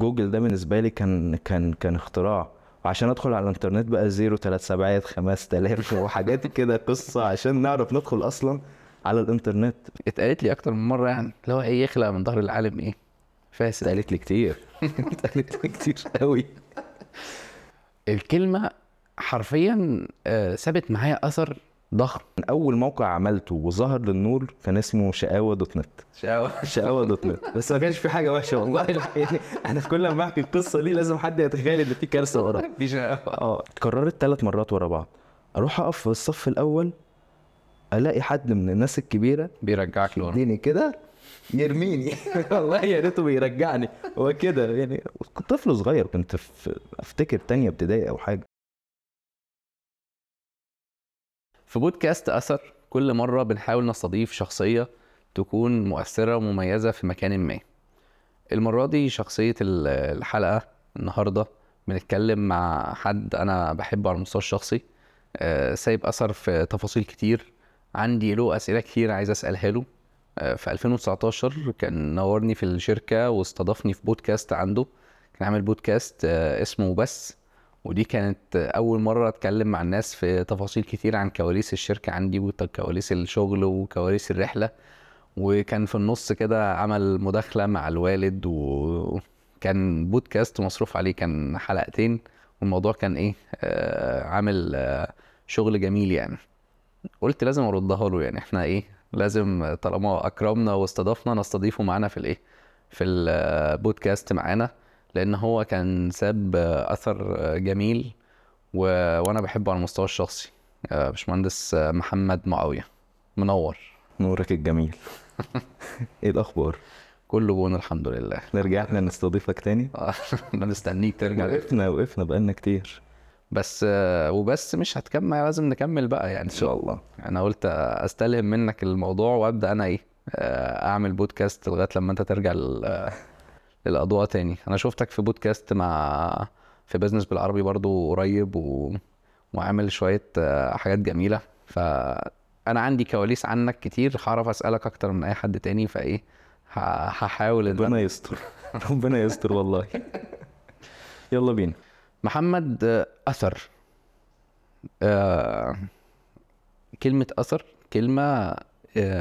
جوجل ده بالنسبة لي كان كان كان اختراع. وعشان ادخل على الانترنت بقى zero ثلاث سبعات خمس تلاف وحاجات كده قصة عشان نعرف ندخل أصلا على الانترنت. اتقالت لي أكتر من مرة يعني اللي هو إيه يخلق من ظهر العالم إيه؟ فاسد. اتقالت لي كتير. اتقالت لي كتير قوي. الكلمة حرفيا آه، سابت معايا أثر ضخم. أول موقع عملته وظهر للنور كان اسمه شقاوة dot net. شقاوة. شقاوة دوت نت. بس ما كانش في حاجة وحشة والله. يعني أنا كل ما أحكي القصة دي لازم حد يتخيل إن في كارثة ورا. في شقاوة. آه اتكررت ثلاث مرات ورا بعض. أروح أقف في الصف الأول ألاقي حد من الناس الكبيرة بيرجعك لورا. يديني كده يرميني. والله يا ريته بيرجعني. هو كده يعني. كنت طفل صغير كنت في أفتكر تانية ابتدائي أو حاجة. في بودكاست أثر كل مرة بنحاول نستضيف شخصية تكون مؤثرة ومميزة في مكان ما. المرة دي شخصية ال- الحلقة النهارده بنتكلم مع حد أنا بحبه على المستوى الشخصي آه، سايب أثر في تفاصيل كتير. عندي له أسئلة كتير عايز أسألها له. آه، في 2019 كان نورني في الشركة واستضافني في بودكاست عنده. كان عامل بودكاست آه، اسمه بس. ودي كانت أول مرة أتكلم مع الناس في تفاصيل كتير عن كواليس الشركة عندي وكواليس الشغل وكواليس الرحلة. وكان في النص كده عمل مداخلة مع الوالد وكان بودكاست مصروف عليه كان حلقتين. والموضوع كان إيه؟ آه عامل آه شغل جميل يعني. قلت لازم أردها له يعني. إحنا إيه؟ لازم طالما أكرمنا واستضافنا نستضيفه معانا في الإيه؟ في البودكاست معانا. لأن هو كان ساب أثر جميل و... وأنا بحبه على المستوى الشخصي. آه، باشمهندس محمد معاوية. منور. نورك الجميل. إيه الأخبار؟ كله بون الحمد لله. نرجع إحنا نستضيفك تاني؟ أنا مستنيك ترجع. وقفنا وقفنا بقالنا كتير. بس آه، وبس مش هتكمل لازم نكمل بقى يعني. إن شاء الله. أنا قلت أستلهم منك الموضوع وأبدأ أنا إيه آه، أعمل بودكاست لغاية لما أنت ترجع للأضواء تاني. أنا شفتك في بودكاست مع في بزنس بالعربي برضو قريب و... وعامل شوية آه، حاجات جميلة. فأنا عندي كواليس عنك كتير هعرف أسألك أكتر من أي حد تاني فإيه هحاول ربنا يستر. ربنا يستر والله. يلا بينا. محمد آه، أثر. آه، كلمة أثر كلمة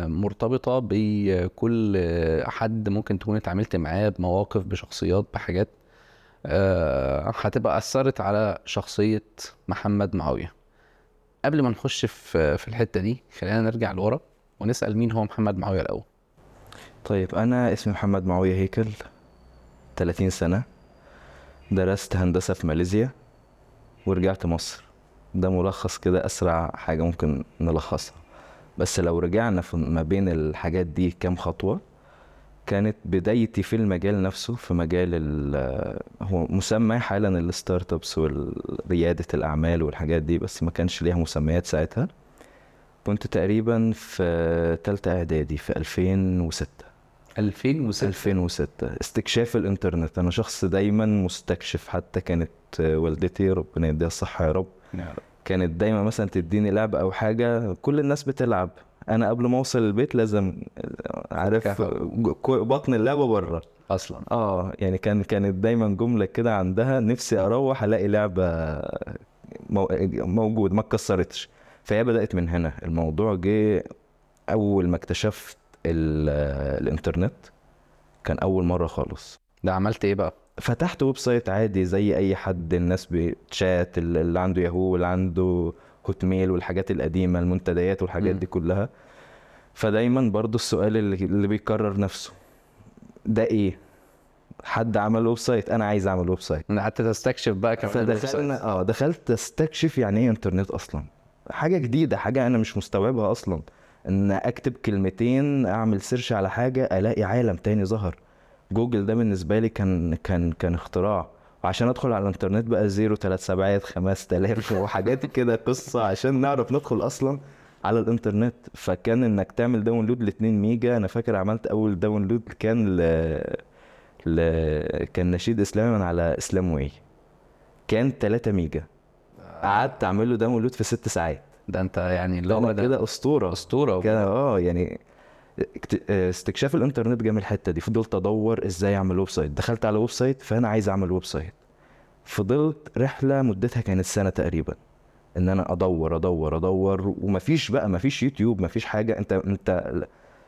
مرتبطة بكل حد ممكن تكون اتعاملت معاه بمواقف بشخصيات بحاجات آه، هتبقى أثرت على شخصية محمد معاوية. قبل ما نخش في الحتة دي خلينا نرجع لورا ونسأل مين هو محمد معاوية الأول. طيب أنا اسمي محمد معاوية هيكل 30 سنة درست هندسة في ماليزيا ورجعت مصر. ده ملخص كده أسرع حاجة ممكن نلخصها. بس لو رجعنا في ما بين الحاجات دي كام خطوة كانت بدايتي في المجال نفسه في مجال ال- هو مسمى حالا ال startups وريادة الأعمال والحاجات دي بس ما كانش ليها مسميات ساعتها. كنت تقريبا في تالتة إعدادي في 2006 2006 2006 استكشاف الإنترنت. أنا شخص دايما مستكشف حتى كانت والدتي ربنا يديها الصحة يا رب. كانت دايما مثلا تديني لعبة أو حاجة كل الناس بتلعب. أنا قبل ما أوصل البيت لازم عارف بطن اللعبة بره. أصلا. آه يعني كان كانت دايما جملة كده عندها نفسي أروح ألاقي لعبة مو- موجود ما اتكسرتش. فهي بدأت من هنا. الموضوع جه أول ما اكتشفت ال- الإنترنت كان أول مرة خالص. ده عملت إيه بقى؟ فتحت website عادي زي أي حد الناس بتشات اللي عنده ياهو واللي عنده هوت ميل والحاجات القديمة المنتديات والحاجات. دي كلها. فدايما برضو السؤال اللي, اللي بيكرر نفسه ده إيه؟ حد عمل website أنا عايز أعمل website. قعدت تستكشف بقى كمان. فدخلنا آه دخلت أستكشف يعني إيه إنترنت أصلا. حاجة جديدة حاجة أنا مش مستوعبها أصلا. إن أكتب كلمتين أعمل search على حاجة ألاقي عالم تاني ظهر. جوجل ده بالنسبة لي كان كان كان اختراع. وعشان ادخل على الانترنت بقى zero ثلاث سبعات خمس تلاف وحاجات كده قصة عشان نعرف ندخل أصلا على الانترنت. فكان إنك تعمل download ل 2 ميجا. أنا فاكر عملت أول download كان ل... ل... كان نشيد اسلامي من على اسلام واي كان 3 ميجا. قعدت أعمل له download في ست ساعات. ده أنت يعني اللي هو ده. كده أسطورة. أسطورة كده آه يعني استكشاف الانترنت جه من الحتة دي. فضلت أدور إزاي أعمل website. دخلت على website فأنا عايز أعمل website. فضلت رحلة مدتها كانت سنة تقريبا إن أنا أدور أدور أدور ومفيش بقى مفيش يوتيوب مفيش حاجة. أنت أنت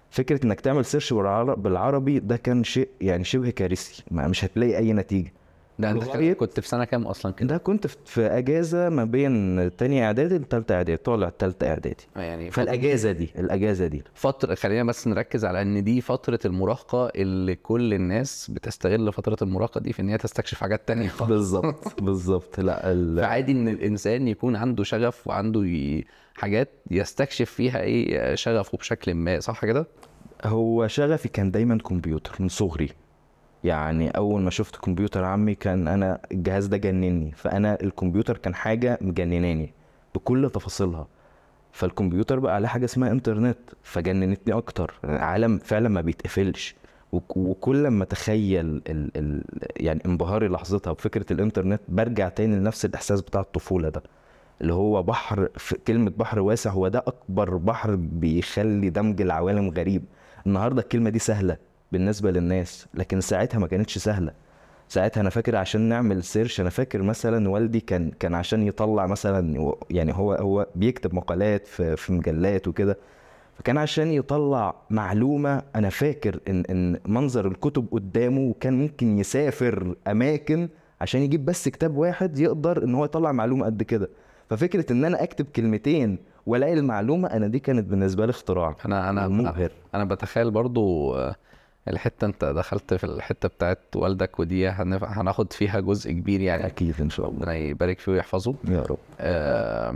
فكرة إنك تعمل search بالعر- بالعربي ده كان شيء يعني شبه كارثي. مش هتلاقي أي نتيجة. ده انت لغاية- كنت في سنة كام أصلا كده؟ ده كنت في- أجازة ما بين تانية إعدادي لتالتة إعدادي طالع تالتة إعدادي. يعني فالاجازه دي الأجازة دي. فترة خلينا بس نركز على إن دي فترة المراهقة اللي كل الناس بتستغل فترة المراهقة دي في إن هي تستكشف حاجات تانية خالص. بالظبط بالظبط. لا ال... فعادي إن الإنسان يكون عنده شغف وعنده ي... حاجات يستكشف فيها إيه شغفه بشكل ما صح كده؟ هو شغفي كان دايما كمبيوتر من صغري. يعني أول ما شفت كمبيوتر عمي كان أنا الجهاز ده جنني فأنا الكمبيوتر كان حاجة مجنناني بكل تفاصيلها. فالكمبيوتر بقى عليه حاجة اسمها إنترنت فجننتني أكتر. عالم فعلا ما بيتقفلش. وك- وكل ما اتخيل ال ال يعني انبهاري لحظتها بفكرة الإنترنت برجع تاني لنفس الإحساس بتاع الطفولة ده. اللي هو بحر في كلمة بحر واسع هو ده أكبر بحر بيخلي دمج العوالم غريب. النهاردة الكلمة دي سهلة. بالنسبة للناس لكن ساعتها ما كانتش سهلة. ساعتها أنا فاكر عشان نعمل سيرش أنا فاكر مثلا والدي كان كان عشان يطلع مثلا يعني هو هو بيكتب مقالات في في مجلات وكده. فكان عشان يطلع معلومة أنا فاكر إن إن منظر الكتب قدامه وكان ممكن يسافر أماكن عشان يجيب بس كتاب واحد يقدر إن هو يطلع معلومة قد كده. ففكرة إن أنا أكتب كلمتين وألاقي المعلومة أنا دي كانت بالنسبة لي اختراع أنا أنا مبهر. أنا بتخيل برضو الحتة انت دخلت في الحتة بتاعت والدك ودي هنف... هناخد فيها جزء كبير يعني. أكيد إن شاء الله. ربنا يبارك فيه ويحفظه. يا رب. آه،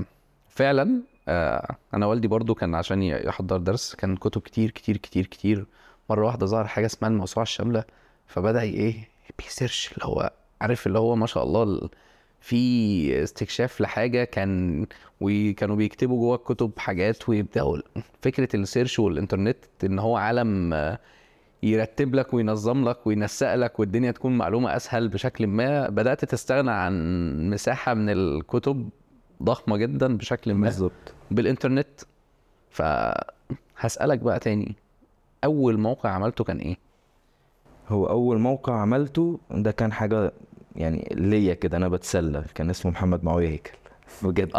فعلا آه، أنا والدي برضو كان عشان يحضر درس كان كتب كتير كتير كتير كتير. مرة واحدة ظهر حاجة اسمها الموسوعة الشاملة فبدأ إيه بيسيرش اللي هو عارف اللي هو ما شاء الله ال- في استكشاف لحاجة كان وكانوا بيكتبوا جوه الكتب حاجات ويبدأوا. فكرة السيرش والإنترنت إن هو عالم آه، يرتب لك وينظم لك وينسق لك والدنيا تكون معلومة أسهل بشكل ما. بدأت تستغنى عن مساحة من الكتب ضخمة جدا بشكل ما بالظبط. بالإنترنت. فهسألك بقى تاني أول موقع عملته كان إيه؟ هو أول موقع عملته ده كان حاجة يعني ليا كده أنا بتسلى كان اسمه محمد معاوية هيكل. بجد.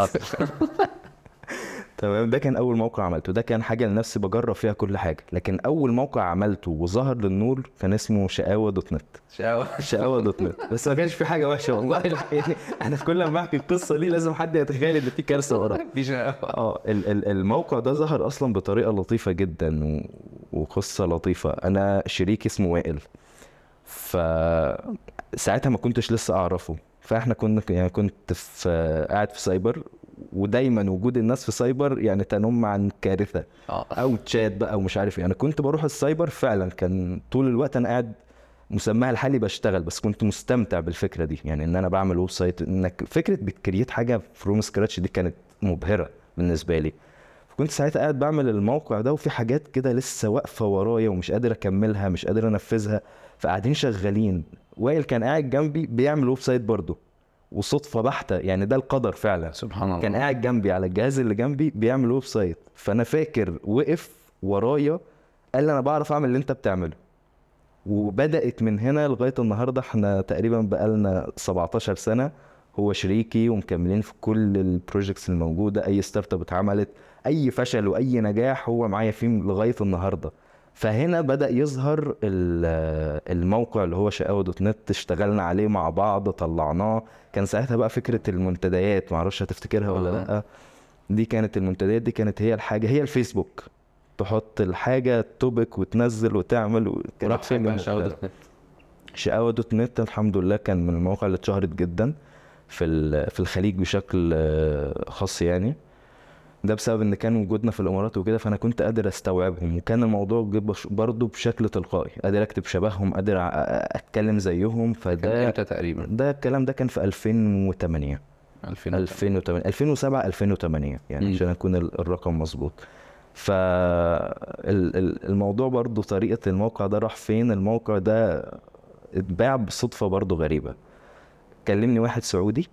تمام؟ ده كان أول موقع عملته ده كان حاجة لنفسي بجرب فيها كل حاجة لكن أول موقع عملته وظهر للنور كان اسمه شقاوة دوت نت. شاور شقاوة دوت نت. بس ما كانش في حاجة وحشة والله. يعني أنا كل ما أحكي القصة دي لازم حد يتخيل إن في كارثة ورا. في شاور آه ال- ال- الموقع ده ظهر أصلا بطريقة لطيفة جدا و... وقصة لطيفة. أنا شريك اسمه وائل. ف ساعتها ما كنتش لسه أعرفه. فإحنا كنا يعني كنت في قاعد في سايبر ودايما وجود الناس في سايبر يعني تنم عن كارثة. آه. أو تشات بقى ومش عارف إيه. أنا كنت بروح السايبر فعلا كان طول الوقت أنا قاعد مسماها الحالي بشتغل بس كنت مستمتع بالفكرة دي. يعني إن أنا بعمل website إنك فكرة بت create حاجة from scratch دي كانت مبهرة بالنسبة لي. فكنت ساعتها قاعد بعمل الموقع ده وفي حاجات كده لسه واقفة ورايا ومش قادر أكملها مش قادر أنفذها. فقاعدين شغالين. وائل كان قاعد جنبي بيعمل website برضه. وصدفة بحتة يعني ده القدر فعلا. سبحان الله. كان قاعد جنبي على الجهاز اللي جنبي بيعمل website. فأنا فاكر وقف ورايا قال لي أنا بعرف أعمل اللي أنت بتعمله. وبدأت من هنا لغاية النهارده إحنا تقريبا بقالنا 17 سنة. هو شريكي ومكملين في كل ال projects الموجودة. أي startup اتعملت أي فشل وأي نجاح هو معايا فيه لغاية النهارده. فهنا بدأ يظهر ال- الموقع اللي هو شقاوه dot net اشتغلنا عليه مع بعض طلعناه كان ساعتها بقى فكرة المنتديات معرفش هتفتكرها ولا آه. لأ دي كانت المنتديات دي كانت هي الحاجة هي الفيسبوك تحط الحاجة topic وتنزل وتعمل و... وراح فين مبهرة. dot net؟ شقاوة دوت نت الحمد لله كان من المواقع اللي اتشهرت جدا في في الخليج بشكل خاص يعني ده بسبب إن كان وجودنا في الإمارات وكده فأنا كنت قادر أستوعبهم وكان الموضوع برضه بشكل تلقائي قادر أكتب شبههم قادر أتكلم زيهم فده إمتى تقريبا؟ ده الكلام ده كان في 2008 2000 2008 2007 2008 يعني. عشان أكون ال- الرقم مظبوط. فالموضوع برضو طريقة الموقع ده راح فين؟ الموقع ده اتباع بصدفة برضو غريبة. كلمني واحد سعودي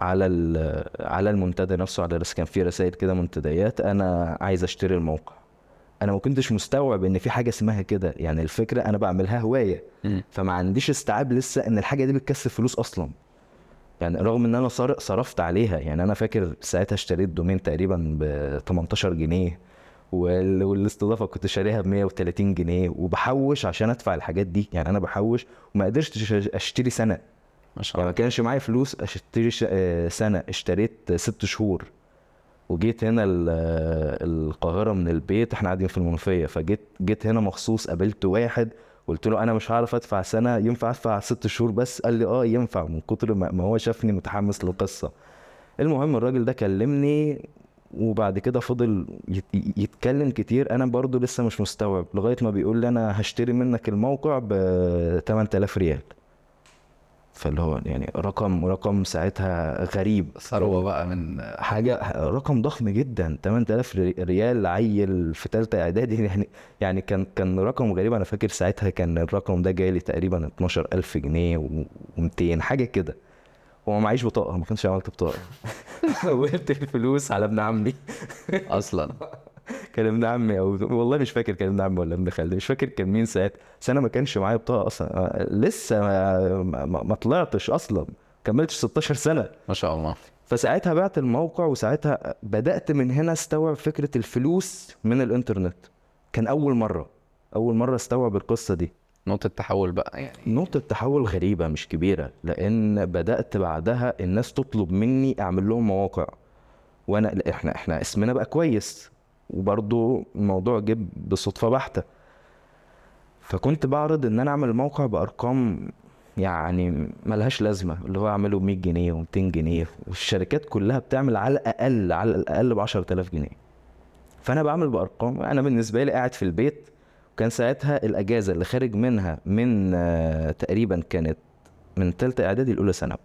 على ال- على المنتدى نفسه على كان في رسائل كده منتديات أنا عايز أشتري الموقع. أنا ما كنتش مستوعب إن في حاجة اسمها كده يعني الفكرة أنا بعملها هواية. فما عنديش استيعاب لسه إن الحاجة دي بتكسب فلوس أصلا. يعني رغم إن أنا صرفت عليها يعني أنا فاكر ساعتها اشتريت دومين تقريبا ب 18 جنيه وال- والاستضافة كنت شاريها ب 130 جنيه وبحوش عشان أدفع الحاجات دي. يعني أنا بحوش وما قدرتش أشتري سنة. ما شاء يعني ما الله كانش معايا فلوس اشتري. آه، سنة اشتريت ست شهور. وجيت هنا ال- القاهرة من البيت إحنا قاعدين في المنوفية. فجيت جيت هنا مخصوص قابلت واحد قلت له أنا مش هعرف أدفع سنة ينفع أدفع ست شهور بس؟ قال لي آه ينفع. من كتر ما ما هو شافني متحمس للقصة. المهم الراجل ده كلمني وبعد كده فضل يت- يتكلم كتير. أنا برضو لسه مش مستوعب لغاية ما بيقول لي أنا هشتري منك الموقع ب 8000 ريال. فاللي هو يعني رقم رقم ساعتها غريب. ثروة بقى من حاجة رقم ضخم جدا 8000 ري- ريال عيل في ثالثه إعدادي. يعني يعني كان كان رقم غريب. أنا فاكر ساعتها كان الرقم ده جاي لي تقريبا 12000 جنيه و200 حاجة كده. هو معيش بطاقة ما كنتش عملت بطاقة. حولت الفلوس على ابن عمي. أصلا. كان ابن عمي أو والله مش فاكر كان ابن عمي ولا ابن خالتي مش فاكر كان مين ساعتها بس أنا ما كانش معايا بطاقة أصلا. آه، لسه ما, ما, ما طلعتش أصلا. كملتش 16 سنة. ما شاء الله. فساعتها بعت الموقع وساعتها بدأت من هنا استوعب فكرة الفلوس من الإنترنت. كان أول مرة أول مرة استوعب القصة دي. نقطة تحول بقى يعني. نقطة تحول غريبة مش كبيرة لأن بدأت بعدها الناس تطلب مني أعمل لهم مواقع. وأنا إحنا إحنا اسمنا بقى كويس. وبرضه الموضوع جه بصدفة بحتة. فكنت بعرض إن أنا أعمل موقع بأرقام يعني ملهاش لازمة اللي هو أعمله ب 100 جنيه و200 جنيه والشركات كلها بتعمل على الأقل على الأقل ب 10000 جنيه. فأنا بعمل بأرقام أنا بالنسبة لي قاعد في البيت وكان ساعتها الأجازة اللي خارج منها من آه، تقريبا كانت من تالتة إعدادي لأولى ثانوي.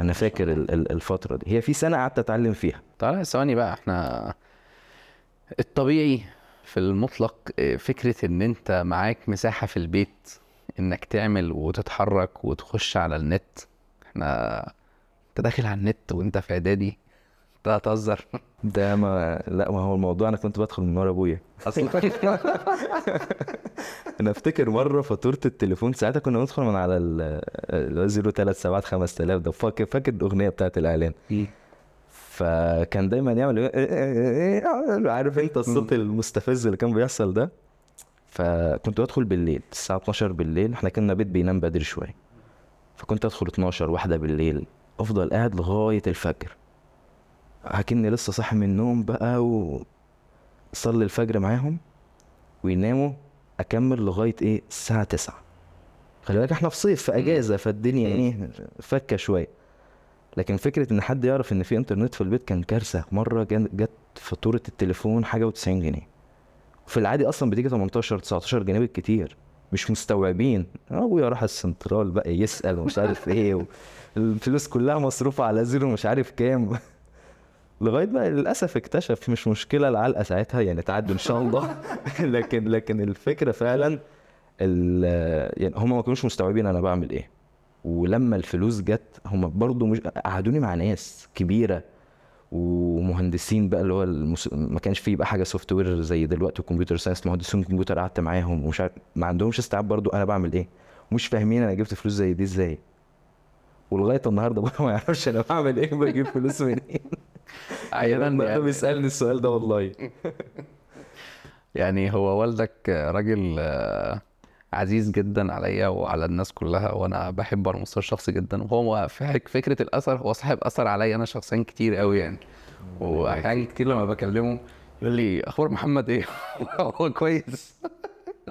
أنا فاكر ال- ال- الفترة دي. هي في سنة قعدت أتعلم فيها. تعالى ثواني بقى إحنا الطبيعي في المطلق آه، فكرة إن أنت معاك مساحة في البيت إنك تعمل وتتحرك وتخش على النت. إحنا أنت داخل على النت وأنت في إعدادي أنت هتهزر. ده ما لا ما هو الموضوع أنا كنت بدخل من ورا أبويا. أصلا. أنا أفتكر مرة فاتورة التليفون ساعتها كنا ندخل من على ال 037 5000 ده. فاكر فاكر الأغنية بتاعت الإعلان؟ فكان دايما يعمل عارف أنت الصوت المستفز اللي كان بيحصل ده؟ فكنت بدخل بالليل الساعة 12 بالليل إحنا كنا بيت بينام بدري شوية. فكنت أدخل 12 واحدة بالليل أفضل قاعد لغاية الفجر. هكني لسه صاحي من النوم بقى وصلي الفجر معاهم ويناموا أكمل لغاية إيه؟ الساعة 9 خلي بالك إحنا في صيف في أجازة فالدنيا إيه؟ فكة شوية. لكن فكرة إن حد يعرف إن في إنترنت في البيت كان كارثة. مرة جت فاتورة التليفون حاجة و90 جنيه. في العادي أصلا بتيجي 18 19 جنيه بالكتير. مش مستوعبين. أبويا راح السنترال بقى يسأل ومش عارف إيه و... الفلوس كلها مصروفة على zero مش عارف كام. لغاية بقى للأسف اكتشف مش مشكلة العلقة ساعتها يعني تعدي إن شاء الله. لكن لكن الفكرة فعلا يعني هم ما كانوش مستوعبين أنا بعمل إيه. ولما الفلوس جت هم برضو مش قعدوني مع ناس كبيرة ومهندسين بقى اللي هو المس... ما كانش فيه بقى حاجة software زي دلوقتي computer science مهندسين كمبيوتر قعدت معاهم ومش عارف ما عندهمش استيعاب برضو أنا بعمل إيه. ومش فاهمين أنا جبت فلوس زي دي إزاي. ولغاية النهارده بقى ما يعرفش أنا بعمل إيه بجيب فلوس منين. أحيانا يعني, بيسألني السؤال ده والله. يعني هو والدك راجل آه، عزيز جدا عليا وعلى الناس كلها وأنا بحبه على المستوى الشخصي جدا. وهو فك- فكرة الأثر هو صاحب أثر عليا أنا شخصيا كتير قوي يعني. واحيانا كتير لما بكلمه يقول لي أخبار محمد إيه؟ هو كويس.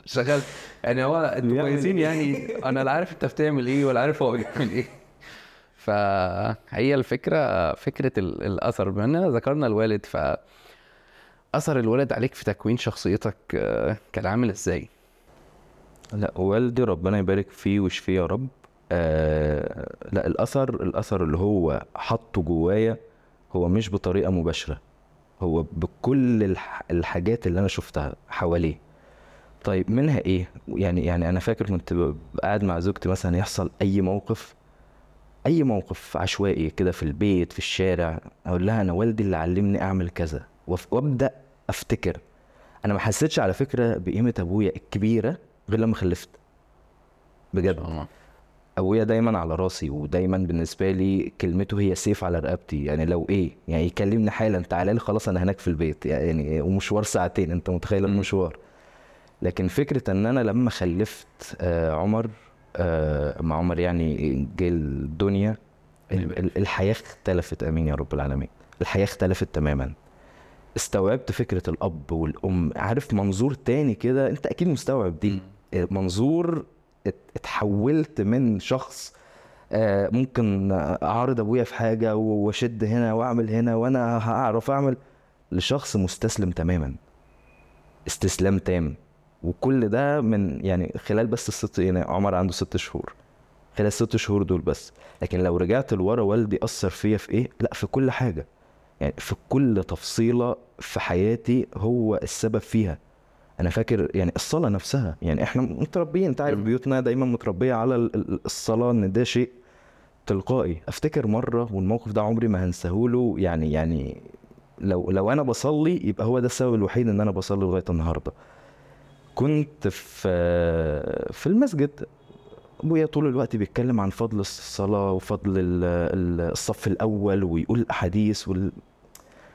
شغال. يعني هو أنتوا بيعمل كويسين؟ يعني. أنا لا عارف أنت بتعمل إيه ولا عارف هو بيعمل إيه. فهي الفكرة فكرة ال- الأثر. بما إننا ذكرنا الوالد ف أثر الوالد عليك في تكوين شخصيتك آه، كان عامل إزاي؟ لا والدي ربنا يبارك فيه ويشفيه يا رب. آه لا الأثر الأثر اللي هو حطه جوايا هو مش بطريقة مباشرة هو بكل الح... الحاجات اللي أنا شفتها حواليه. طيب منها إيه؟ يعني يعني أنا فاكر كنت قاعد مع زوجتي مثلا يحصل أي موقف أي موقف عشوائي كده في البيت في الشارع أقول لها أنا والدي اللي علمني أعمل كذا وأبدأ أفتكر. أنا ما حسيتش على فكرة بقيمة أبويا الكبيرة غير لما خلفت. بجد. أبويا دايما على راسي ودايما بالنسبة لي كلمته هي سيف على رقبتي. يعني لو إيه يعني يكلمني حالا تعالى لي خلاص أنا هناك في البيت. يعني ومشوار ساعتين أنت متخيل. المشوار. لكن فكرة إن أنا لما خلفت آه عمر آه مع عمر يعني جه الدنيا ال- ال- الحياة اختلفت. آمين يا رب العالمين. الحياة اختلفت تماما. استوعبت فكرة الأب والأم. عارف منظور تاني كده؟ أنت أكيد مستوعب دي. منظور ات- اتحولت من شخص آه، ممكن اعارض أبويا في حاجة وأشد هنا وأعمل هنا وأنا هعرف أعمل لشخص مستسلم تماما. استسلام تام. وكل ده من يعني خلال بس الست يعني عمر عنده ست شهور. خلال الست شهور دول بس. لكن لو رجعت لورا والدي أثر فيا في إيه؟ لأ في كل حاجة. يعني في كل تفصيلة في حياتي هو السبب فيها. أنا فاكر يعني الصلاة نفسها يعني إحنا متربيين أنت عارف. بيوتنا دايما متربية على ال- ال- الصلاة إن ده شيء تلقائي أفتكر مرة والموقف ده عمري ما هنساهوله يعني يعني لو لو أنا بصلي يبقى هو ده السبب الوحيد إن أنا بصلي لغاية النهارده كنت في في المسجد أبويا طول الوقت بيتكلم عن فضل الصلاة وفضل ال- ال- الصف الأول ويقول الاحاديث وال...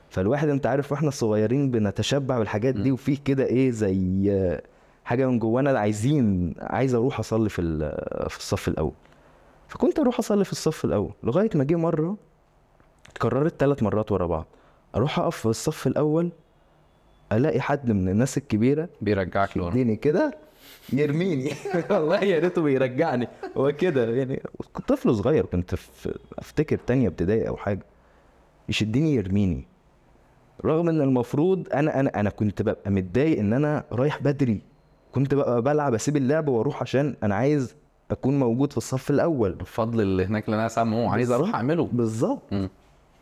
فالواحد انت عارف وإحنا صغيرين بنتشبع بالحاجات دي مم. وفيه كده إيه زي حاجة من جوانا عايزين عايز أروح اصلي في في الصف الأول. فكنت أروح اصلي في الصف الأول لغاية ما جه مرة اتكررت ثلاث مرات ورا بعض. أروح اقف في الصف الأول الاقي حد من الناس الكبيرة بيرجعك لورا. يديني كده يرميني. والله يا ريته بيرجعني. هو كده يعني كنت طفل صغير كنت في افتكر تانية ابتدائي أو حاجة يشدني يرميني. رغم إن المفروض أنا أنا أنا كنت ببقى متضايق إن أنا رايح بدري. كنت ببقى بلعب أسيب اللعب وأروح عشان أنا عايز أكون موجود في الصف الأول. الفضل اللي هناك اللي أنا سامعه عايز أروح. أعمله. بالظبط.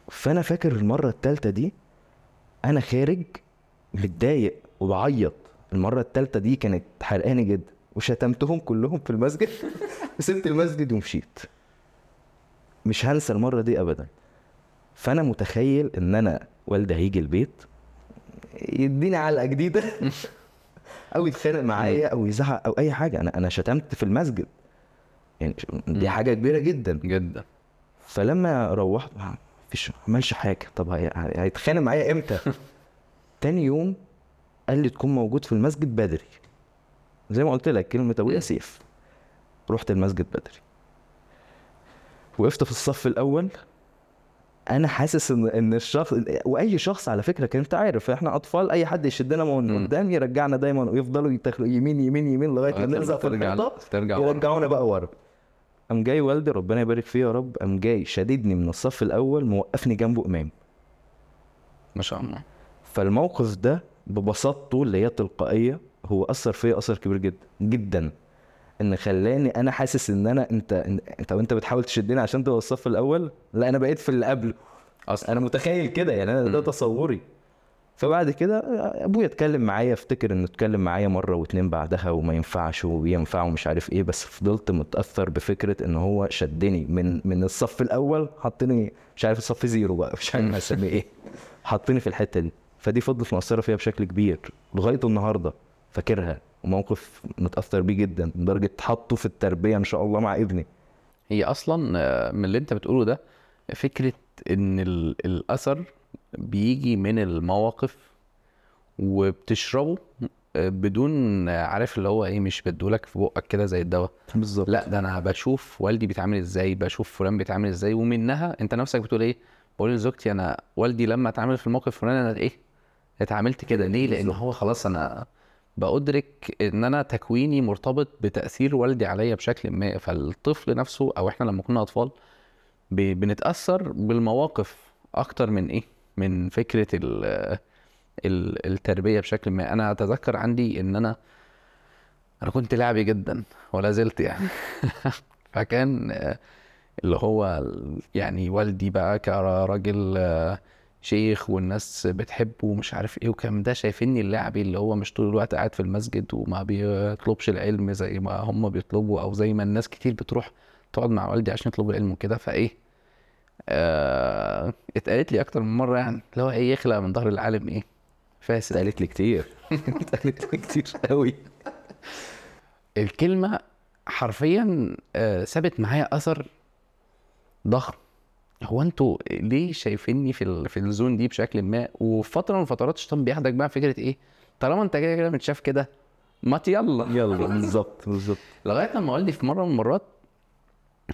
فأنا فاكر المرة الثالثه دي أنا خارج متضايق وبعيط. المرة الثالثه دي كانت حرقاني جدا وشتمتهم كلهم في المسجد. وسبت المسجد ومشيت. مش هنسى المرة دي ابدا. فأنا متخيل إن أنا والدي هيجي البيت. يديني علقة جديدة. أو يتخانق معايا أو يزعق أو أي حاجة. أنا أنا شتمت في المسجد. يعني دي. حاجة كبيرة جدا. جدا. فلما روحت ما فيش ما عملش حاجة. طب هي- هي- هيتخانق معايا إمتى؟ تاني يوم قال لي تكون موجود في المسجد بدري. زي ما قلت لك كلمة أبويا سيف. رحت المسجد بدري. وقفت في الصف الأول. أنا حاسس إن إن الشخص وأي شخص على فكرة كان أنت عارف إحنا أطفال أي حد يشدنا من. قدام يرجعنا دايما ويفضلوا يتخلوا يمين يمين يمين لغاية ما نلزق في الحيطة. يرجعونا بقى ورا قام جاي والدي ربنا يبارك فيه يا رب قام جاي شاددني من الصف الأول موقفني جنبه إمام ما شاء الله فالموقف ده ببساطته اللي هي تلقائية هو أثر فيا أثر كبير جدا جدا إن خلاني أنا حاسس إن أنا أنت أنت وأنت بتحاول تشدني عشان تبقى الصف الأول؟ لا أنا بقيت في اللي قبله. أصلا. أنا متخيل كده يعني أنا ده. تصوري. فبعد كده أبويا اتكلم معايا أفتكر إنه اتكلم معايا مرة واتنين بعدها وما ينفعش وينفع ومش عارف إيه بس فضلت متأثر بفكرة إن هو شدني من من الصف الأول حطني مش عارف الصف زيرو بقى مش عارف هسميه إيه. حطني في الحتة دي. فدي فضلت مؤثرة فيها بشكل كبير لغاية النهارده. فاكرها. وموقف متأثر بيه جدا لدرجة حطه في التربية إن شاء الله مع ابني هي أصلا آه، من اللي أنت بتقوله ده فكرة إن ال- الأثر بيجي من المواقف وبتشربه آه، بدون عارف اللي هو إيه مش بدولك في بقك كده زي الدواء. بالظبط. لا ده أنا بشوف والدي بيتعامل إزاي بشوف فلان بيتعامل إزاي ومنها أنت نفسك بتقول إيه؟ بقول لزوجتي أنا والدي لما اتعامل في الموقف الفلاني أنا إيه؟ اتعاملت كده ليه؟ لأن هو خلاص أنا بأدرك إن أنا تكويني مرتبط بتأثير والدي عليا بشكل ما فالطفل نفسه أو إحنا لما كنا أطفال ب- بنتأثر بالمواقف أكتر من إيه؟ من فكرة ال ال- التربية بشكل ما. أنا أتذكر عندي إن أنا أنا كنت لعبي جدا ولا زلت يعني. فكان اللي هو يعني والدي بقى كراجل شيخ والناس بتحبه ومش عارف إيه وكان ده شايفيني اللعبي اللي هو مش طول الوقت قاعد في المسجد وما بيطلبش العلم زي ما هم بيطلبوا أو زي ما الناس كتير بتروح تقعد مع والدي عشان يطلبوا العلم وكده. فإيه؟ آه اتقالت لي أكتر من مرة يعني اللي هو إيه يخلق من ظهر العالم إيه؟ فاسد. اتقالت لي كتير. اتقالت لي كتير قوي. الكلمة حرفيا آه، سابت معايا أثر ضخم. هو أنتوا ليه شايفيني في ال... في الزون دي بشكل ما؟ وفي فترة من الفترات الشيطان بياخدك بقى فكرة إيه؟ طالما أنت كده كده متشاف كده ما يلا. يلا بالظبط بالظبط. لغاية لما والدي في مرة من المرات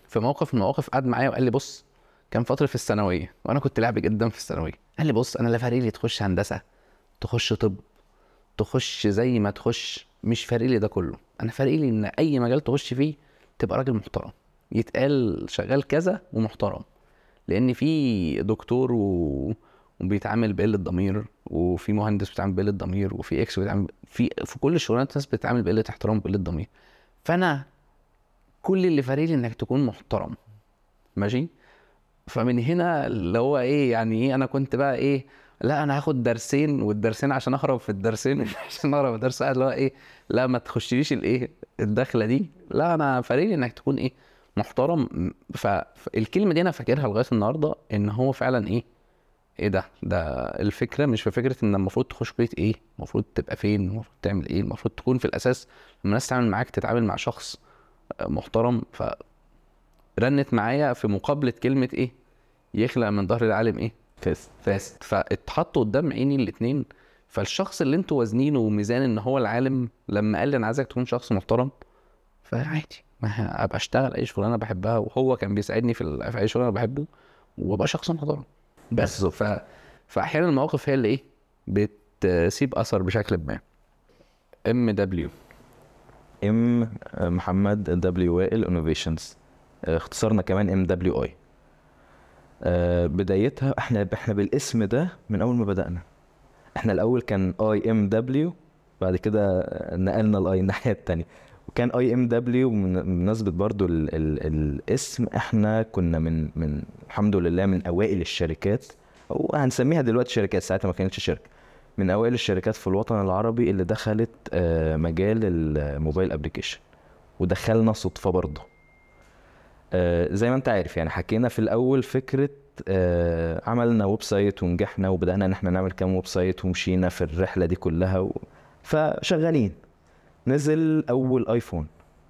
في موقف من المواقف قعد معايا وقال لي بص كان فترة في الثانوية وأنا كنت لعب جدا في الثانوية. قال لي بص أنا لا فارق لي تخش هندسة تخش طب تخش زي ما تخش مش فارق لي ده كله. أنا فارق لي إن أي مجال تخش فيه تبقى راجل محترم يتقال شغال كذا ومحترم. لأن في دكتور و... وبيتعامل بقلة ضمير وفي مهندس بيتعامل بقلة ضمير وفي إكس بيتعامل في في كل الشغلانات ناس بتتعامل بقلة احترام وبقلة ضمير. فأنا كل اللي فارق لي إنك تكون محترم. ماشي؟ فمن هنا اللي هو إيه يعني إيه أنا كنت بقى إيه لا أنا هاخد درسين والدرسين عشان أهرب في الدرسين عشان أهرب قاعد اللي هو إيه لا ما تخشليش الإيه الدخلة دي. لا أنا فارق لي إنك تكون إيه محترم ف- فالكلمه دي أنا فاكرها لغاية النهارده إن هو فعلا إيه؟ إيه ده؟ ده الفكرة مش في فكرة إن المفروض تخش كلية إيه؟ المفروض تبقى فين؟ المفروض تعمل إيه؟ المفروض تكون في الأساس لما الناس تتعامل معاك تتعامل مع شخص محترم فرنت معايا في مقابلة كلمة إيه؟ يخلق من ظهر العالم إيه؟ فاس فاسد فاتحطوا قدام عيني الاتنين فالشخص اللي أنتوا وازنينه وميزان إن هو العالم لما قال لي أنا عايزك تكون شخص محترم فعادي. ما أبقى أشتغل أي شغلانة بحبها وهو كان بيساعدني في, ال- في أي شغل أنا بحبه وأبقى شخص محترم. بس ف... فأحيانا المواقف هي اللي إيه بتسيب أثر بشكل ما. MW M محمد W وائل innovations اختصارنا كمان MWI بدايتها إحنا إحنا بالاسم ده من أول ما بدأنا. إحنا الأول كان IMW بعد كده نقلنا ال I الناحية التانية. وكان IMW بمناسبة برضو ال ال الاسم إحنا كنا من من الحمد لله من أوائل الشركات أو هنسميها دلوقتي شركات ساعتها ما كانتش شركة. من أوائل الشركات في الوطن العربي اللي دخلت آه، مجال الـ mobile application. ودخلنا صدفة برضه آه، زي ما انت عارف يعني حكينا في الأول فكرة آه، عملنا website ونجحنا وبدأنا إن إحنا نعمل كام website ومشينا في الرحلة دي كلها و... فشغالين. نزل أول آيفون.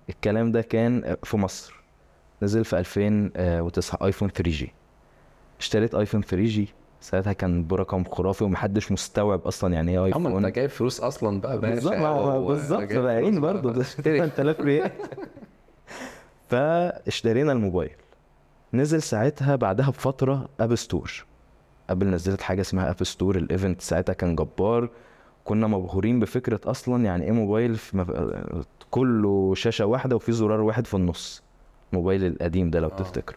الكلام ده كان في مصر. نزل في 2009 آيفون 3 جي. اشتريت آيفون 3 جي. ساعتها كان برقم خرافي ومحدش مستوعب أصلا يعني إيه آيفون. أنت جايب فلوس أصلا بقى بالظبط بالظبط فلوس برضه. ده اشتري. 8000 ريال. فاشترينا الموبايل. نزل ساعتها بعدها بفترة App Store ابل نزلت حاجة اسمها App Store ال event ساعتها كان جبار. كنا مبهورين بفكرة أصلا يعني إيه موبايل في مف... كله شاشة واحدة وفي زرار واحد في النص الموبايل القديم ده لو آه. تفتكر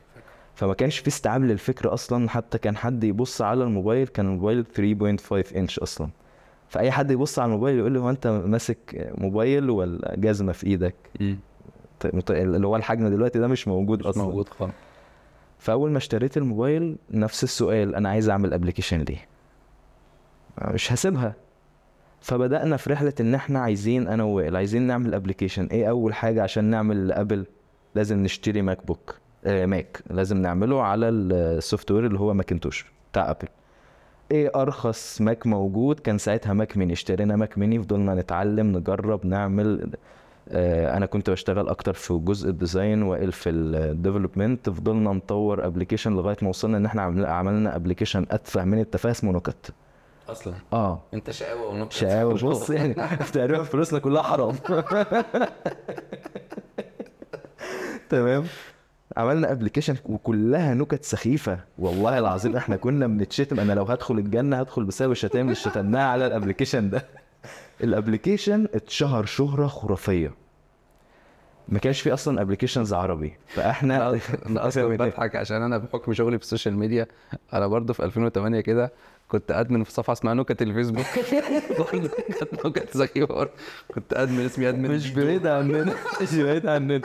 فما كانش في استيعاب للفكره أصلا حتى كان حد يبص على الموبايل كان الموبايل 3.5 انش أصلا. فأي حد يبص على الموبايل يقول له هو أنت ماسك موبايل ولا جزمة في إيدك؟ اللي هو الحجم دلوقتي ده مش موجود مش أصلا. موجود خالص. فأول ما اشتريت الموبايل نفس السؤال أنا عايز أعمل application ليه؟ مش هسيبها. فبدأنا في رحلة إن إحنا عايزين أنا ووائل عايزين نعمل application إيه أول حاجة عشان نعمل ابل لازم نشتري ماك بوك آه ماك لازم نعمله على ال software اللي هو ماكنتوش بتاع ابل إيه أرخص ماك موجود؟ كان ساعتها ماك ميني اشترينا ماك ميني فضلنا نتعلم نجرب نعمل آه، أنا كنت بشتغل أكتر في جزء ال design وائل في ال development فضلنا نطور application لغاية ما وصلنا إن إحنا عمل- عملنا application أتفه من التفاهه اسمه نكت أصلا. آه. نكت شقاوة ونكت شقاوة بص يعني تقريبا فلوسنا كلها حرام. تمام. عملنا application وكلها نكت سخيفة. والله العظيم إحنا كنا بنتشتم. أنا لو هدخل الجنة هدخل بسبب الشتايم اللي شتمناها على ال application ده. الابلكيشن اتشهر شهرة خرافية. ما كانش في أصلا applications عربي. فإحنا أنا أصلا بضحك عشان أنا بحكم شغلي في ال social media. أنا برضه في 2008 كده كنت admin في صفحة اسمها نكت الفيسبوك. كانت نكت زي. كنت admin اسمي admin. مش بعيد عننا مش بعيد عننا.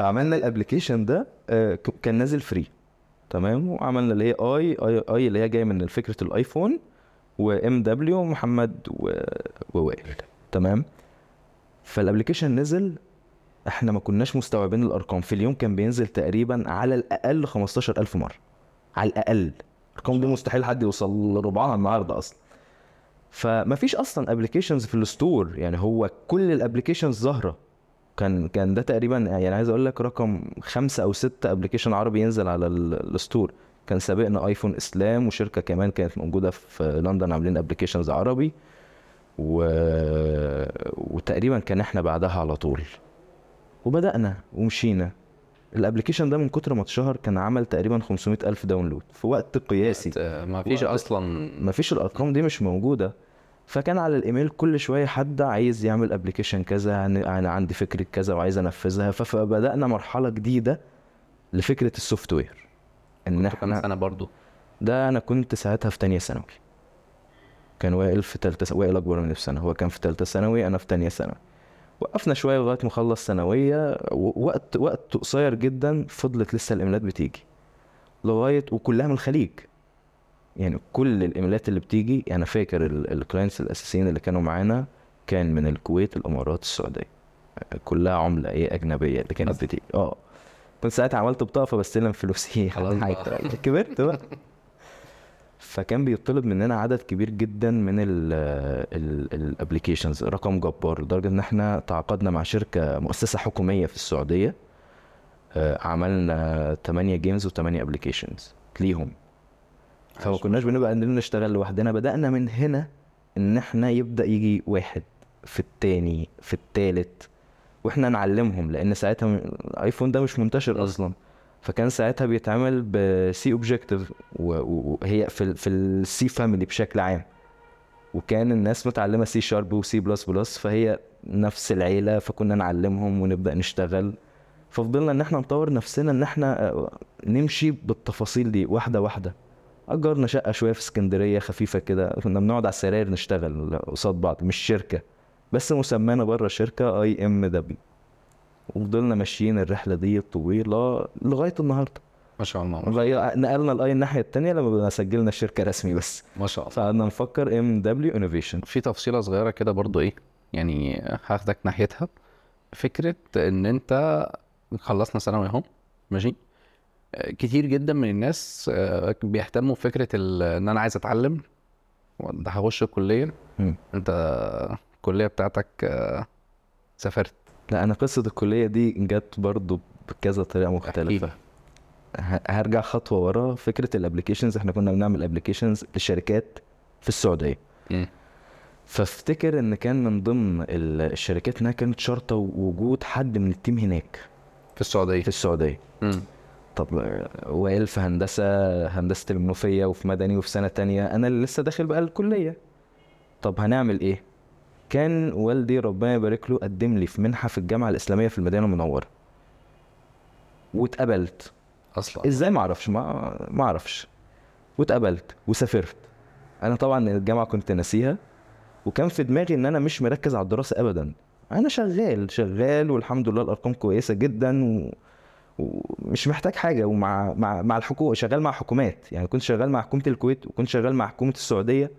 عملنا ال application ده آه، كان نازل free. تمام؟ وعملنا اللي هي I I I اللي هي جاية من فكرة الآيفون و MW محمد و- ووائل. تمام؟ فال application نزل إحنا ما كناش مستوعبين الأرقام. في اليوم كان بينزل تقريبا على الأقل 15000 مرة. على الأقل. الارقام دي مستحيل حد يوصل لربعها النهارده أصلا. فما فيش أصلا applications في ال store. يعني هو كل ال applications ظاهرة. كان كان ده تقريبا يعني عايز أقول لك رقم خمسة أو ستة application عربي ينزل على ال- ال store. كان سابقنا ايفون إسلام وشركة كمان كانت موجودة في لندن عاملين applications عربي. و... وتقريبا كان إحنا بعدها على طول. وبدأنا ومشينا. ال application ده من كتر ما اتشهر كان عمل تقريبا 500 ألف download في وقت قياسي. آه، ما فيش أصلا. ما فيش الأرقام دي مش موجودة. فكان على الإيميل كل شوية حد عايز يعمل application كذا أنا- أنا عندي فكرة كذا وعايز أنفذها. فبدأنا مرحلة جديدة لفكرة ال software. إن كنت كام إحنا سنة برضو؟ ده أنا كنت ساعتها في تانية ثانوي. كان وائل في تالتة س- وائل أكبر مني بسنه هو كان في تالتة ثانوي أنا في تانية ثانوي. وقفنا شوية لغاية ما خلص ثانوية ووقت وقت قصير جدا فضلت لسه الايميلات بتيجي. لغاية وكلها من الخليج. يعني كل الايميلات اللي بتيجي أنا فاكر ال clients الأساسيين اللي كانوا معانا كان من الكويت الإمارات السعودية. كلها عملة إيه أجنبية اللي كانت. بتيجي. آه. كنت ساعتها عملت بطاقة فبستلم فلوسي خلاص. كبرت بقى. فكان بيطلب مننا عدد كبير جدا من ال applications رقم جبار لدرجة إن إحنا تعاقدنا مع شركة مؤسسة حكومية في السعودية آه، عملنا 8 games و8 applications ليهم. فما كناش بنبقى نشتغل لوحدنا. بدأنا من هنا إن إحنا يبدأ يجي واحد في التاني في التالت وإحنا نعلمهم لأن ساعتها الايفون ده مش منتشر أصلا. فكان ساعتها بيتعمل ب C Objective وهي في في ال C family بشكل عام. وكان الناس متعلمة C sharp و C plus plus فهي نفس العيلة فكنا نعلمهم ونبدأ نشتغل. ففضلنا إن إحنا نطور نفسنا إن إحنا آه، نمشي بالتفاصيل دي واحدة واحدة. أجرنا شقة شوية في اسكندرية خفيفة كده كنا بنقعد على السراير نشتغل قصاد بعض مش شركة. بس مسمانا بره شركة IMW وفضلنا ماشيين الرحلة دي طويلة لغاية النهارده. ما شاء الله نقلنا ال I الناحية التانية لما سجلنا الشركة رسمي بس. ما شاء الله. فقعدنا نفكر MW Innovation في تفصيلة صغيرة كده برضو إيه يعني هاخدك ناحيتها. فكرة إن أنت خلصنا ثانوي أهو ماشي؟ كتير جدا من الناس آه، بيهتموا بفكرة إن أنا عايز أتعلم. ده هخش الكلية. أنت الكلية بتاعتك آه، سافرت. لا أنا قصة الكلية دي جت برضو بكذا طريقة مختلفة. هرجع خطوة ورا. فكرة ال applications إحنا كنا بنعمل applications لشركات في السعودية. مم. فافتكر إن كان من ضمن ال- الشركات إنها كانت شرطة وجود حد من التيم هناك. في السعودية. في السعودية. مم. طب وائل في هندسة هندسة المنوفيه وفي مدني وفي سنة تانية. أنا اللي لسه داخل بقى الكلية. طب هنعمل إيه؟ كان والدي ربنا يبارك له قدم لي في منحة في الجامعة الإسلامية في المدينة المنورة. واتقبلت. أصلا؟ إزاي ما أعرفش ما ما أعرفش. واتقبلت وسافرت. أنا طبعا الجامعة كنت ناسيها. وكان في دماغي إن أنا مش مركز على الدراسة ابدا. أنا شغال شغال والحمد لله الأرقام كويسة جدا و... ومش محتاج حاجة. ومع مع مع الحكومة شغال مع حكومات. يعني كنت شغال مع حكومة الكويت وكنت شغال مع حكومة السعودية.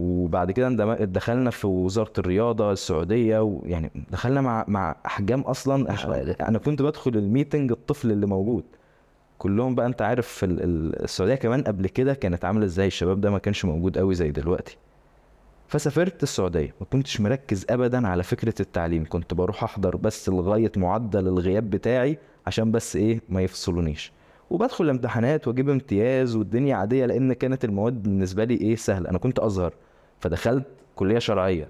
وبعد كده دخلنا في وزارة الرياضة السعودية ويعني دخلنا مع مع أحجام أصلا. أنا كنت بدخل الميتنج الطفل اللي موجود. كلهم بقى أنت عارف السعودية كمان قبل كده كانت عاملة إزاي؟ الشباب ده ما كانش موجود قوي زي دلوقتي. فسافرت السعودية. ما كنتش مركز ابدا على فكرة التعليم. كنت بروح أحضر بس لغاية معدل الغياب بتاعي عشان بس إيه؟ ما يفصلونيش. وبدخل الامتحانات وأجيب امتياز والدنيا عادية لأن كانت المواد بالنسبة لي إيه؟ سهلة. أنا كنت أزهر. فدخلت كلية شرعية.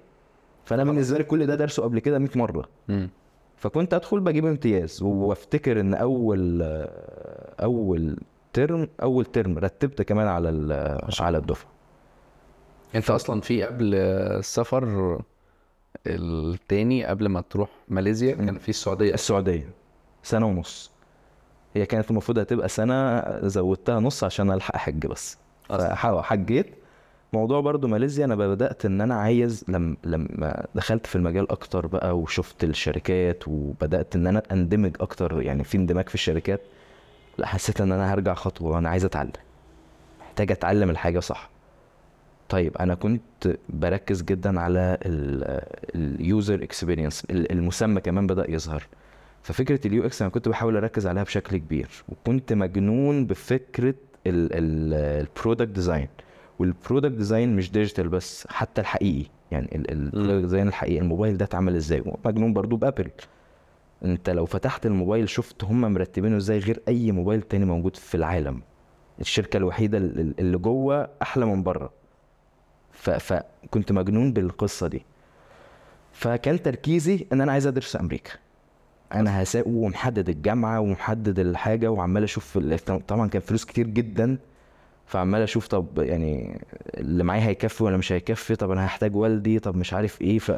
فأنا بالنسبة لي كل ده درسه قبل كده 100 مرة. مم. فكنت أدخل بجيب امتياز وأفتكر إن أول أول ترم أول ترم رتبت كمان على على الدفعة. أنت أصلا في قبل السفر التاني قبل ما تروح ماليزيا كان في السعودية؟ السعودية. سنة ونص. هي كانت المفروض هتبقى سنة زودتها نص عشان ألحق احج بس. فحجيت موضوع برضو ماليزيا أنا بدأت إن أنا عايز لما لما دخلت في المجال أكتر بقى وشفت الشركات وبدأت إن أنا أندمج أكتر يعني في اندماج في الشركات لا حسيت إن أنا هرجع خطوة أنا عايز أتعلم. محتاج أتعلم الحاجة صح. طيب أنا كنت بركز جدا على ال user experience المسمى كمان بدأ يظهر. ففكرة ال UX أنا كنت بحاول أركز عليها بشكل كبير وكنت مجنون بفكرة ال product design وال product design مش digital بس حتى الحقيقي. يعني ال product design الحقيقي الموبايل ده اتعمل إزاي؟ مجنون برضو بأبل. أنت لو فتحت الموبايل شفت هم مرتبينه إزاي غير أي موبايل تاني موجود في العالم. الشركة الوحيدة اللي جوه أحلى من بره. ف... فكنت مجنون بالقصة دي. فكان تركيزي إن أنا عايز أدرس أمريكا. أنا هساق ومحدد الجامعة ومحدد الحاجة وعمال أشوف طبعا كان فلوس كتير جدا. فعمال أشوف طب يعني اللي معايا هيكفي ولا مش هيكفي طب أنا هحتاج والدي طب مش عارف إيه ف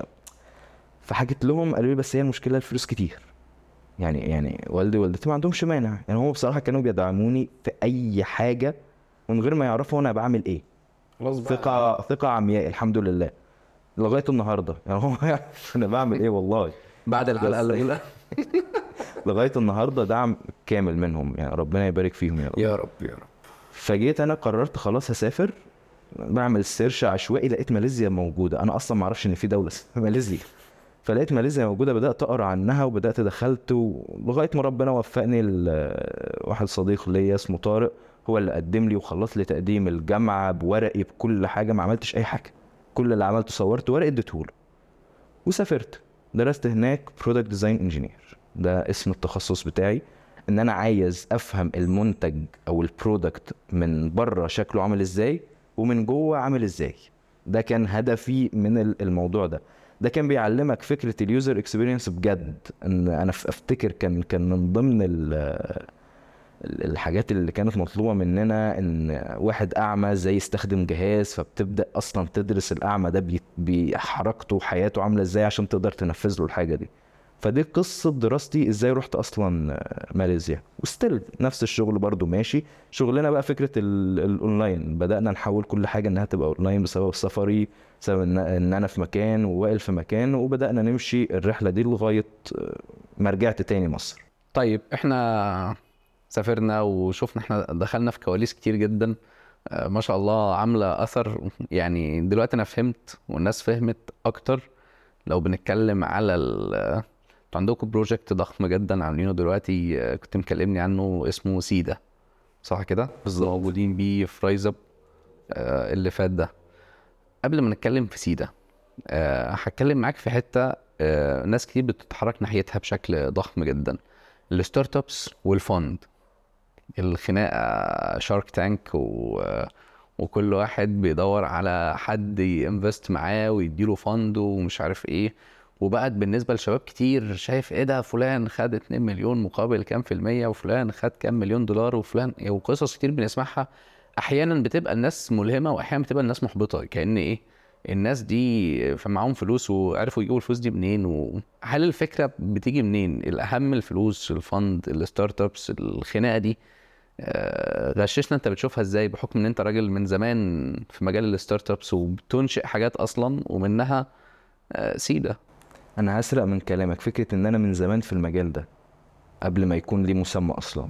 فحكيت لهم قالوا لي بس هي المشكلة الفلوس كتير. يعني يعني والدي ووالدتي ما عندهمش مانع. يعني هم بصراحة كانوا بيدعموني في أي حاجة من غير ما يعرفوا أنا بعمل إيه. خلاص ثقة ثقة عمياء الحمد لله. لغاية النهارده. يعني هو يعرف أنا بعمل إيه والله. بعد الحلقة الاولى لغاية النهارده دعم كامل منهم. يعني ربنا يبارك فيهم يا رب. يا رب يا رب. فجيت أنا قررت خلاص هسافر بعمل search عشوائي لقيت ماليزيا موجودة. أنا أصلا ما أعرفش إن في دولة ماليزيا. فلقيت ماليزيا موجودة بدأت أقرأ عنها وبدأت دخلت لغايه ما ربنا وفقني واحد صديق ليا اسمه طارق هو اللي قدم لي وخلص لي تقديم الجامعة بورقي بكل حاجة ما عملتش أي حاجة. كل اللي عملته صورت ورقة اديتهوله وسافرت. درست هناك product design engineer ده اسم التخصص بتاعي. إن أنا عايز أفهم المنتج أو ال product من بره شكله عامل إزاي ومن جوه عامل إزاي. ده كان هدفي من ال- الموضوع ده. ده كان بيعلمك فكرة ال user experience بجد. إن أنا أفتكر كان كان من ضمن ال- ال- الحاجات اللي كانت مطلوبة مننا إن واحد أعمى إزاي يستخدم جهاز فبتبدأ أصلا تدرس الأعمى ده بحركته وحياته عاملة إزاي عشان تقدر تنفذ له الحاجة دي. فدي قصة دراستي إزاي رحت أصلا ماليزيا. و still نفس الشغل برضو ماشي. شغلنا بقى فكرة ال- الأونلاين. بدأنا نحول كل حاجة إنها تبقى أونلاين بسبب سفري بسبب ان أنا في مكان ووائل في مكان وبدأنا نمشي الرحلة دي لغاية ما رجعت تاني مصر. طيب إحنا سافرنا وشفنا إحنا دخلنا في كواليس كتير جدا. آه، ما شاء الله عاملة أثر. يعني دلوقتي أنا فهمت والناس فهمت أكتر. لو بنتكلم على أنتوا عندكم project ضخم جدا عاملينه دلوقتي آه، كنت مكلمني عنه اسمه سيدا صح كده؟ بالظبط. موجودين بيه في رايز اب آه، اللي فات ده قبل ما نتكلم في سيدا آه، هتكلم معاك في حتة آه، ناس كتير بتتحرك ناحيتها بشكل ضخم جدا ال startups وال fund الخناقة شارك تانك و... وكل واحد بيدور على حد ي invest معاه ويديله fund ومش عارف إيه وبقت بالنسبة لشباب كتير شايف إيه ده؟ فلان خد 2 مليون مقابل كام في المية وفلان خد كام مليون دولار وفلان وقصص كتير بنسمعها. أحيانا بتبقى الناس ملهمة وأحيانا بتبقى الناس محبطة كأن إيه؟ الناس دي معاهم فلوس وعرفوا يجيبوا الفلوس دي منين وهل الفكرة بتيجي منين؟ الأهم الفلوس ال fund ال startups الخناقة دي. آه، غششنا أنت بتشوفها إزاي؟ بحكم إن أنت راجل من زمان في مجال ال startups وبتنشئ حاجات أصلا ومنها آه، سيدا. أنا هسرق من كلامك فكرة إن أنا من زمان في المجال ده قبل ما يكون ليه مسمى أصلا.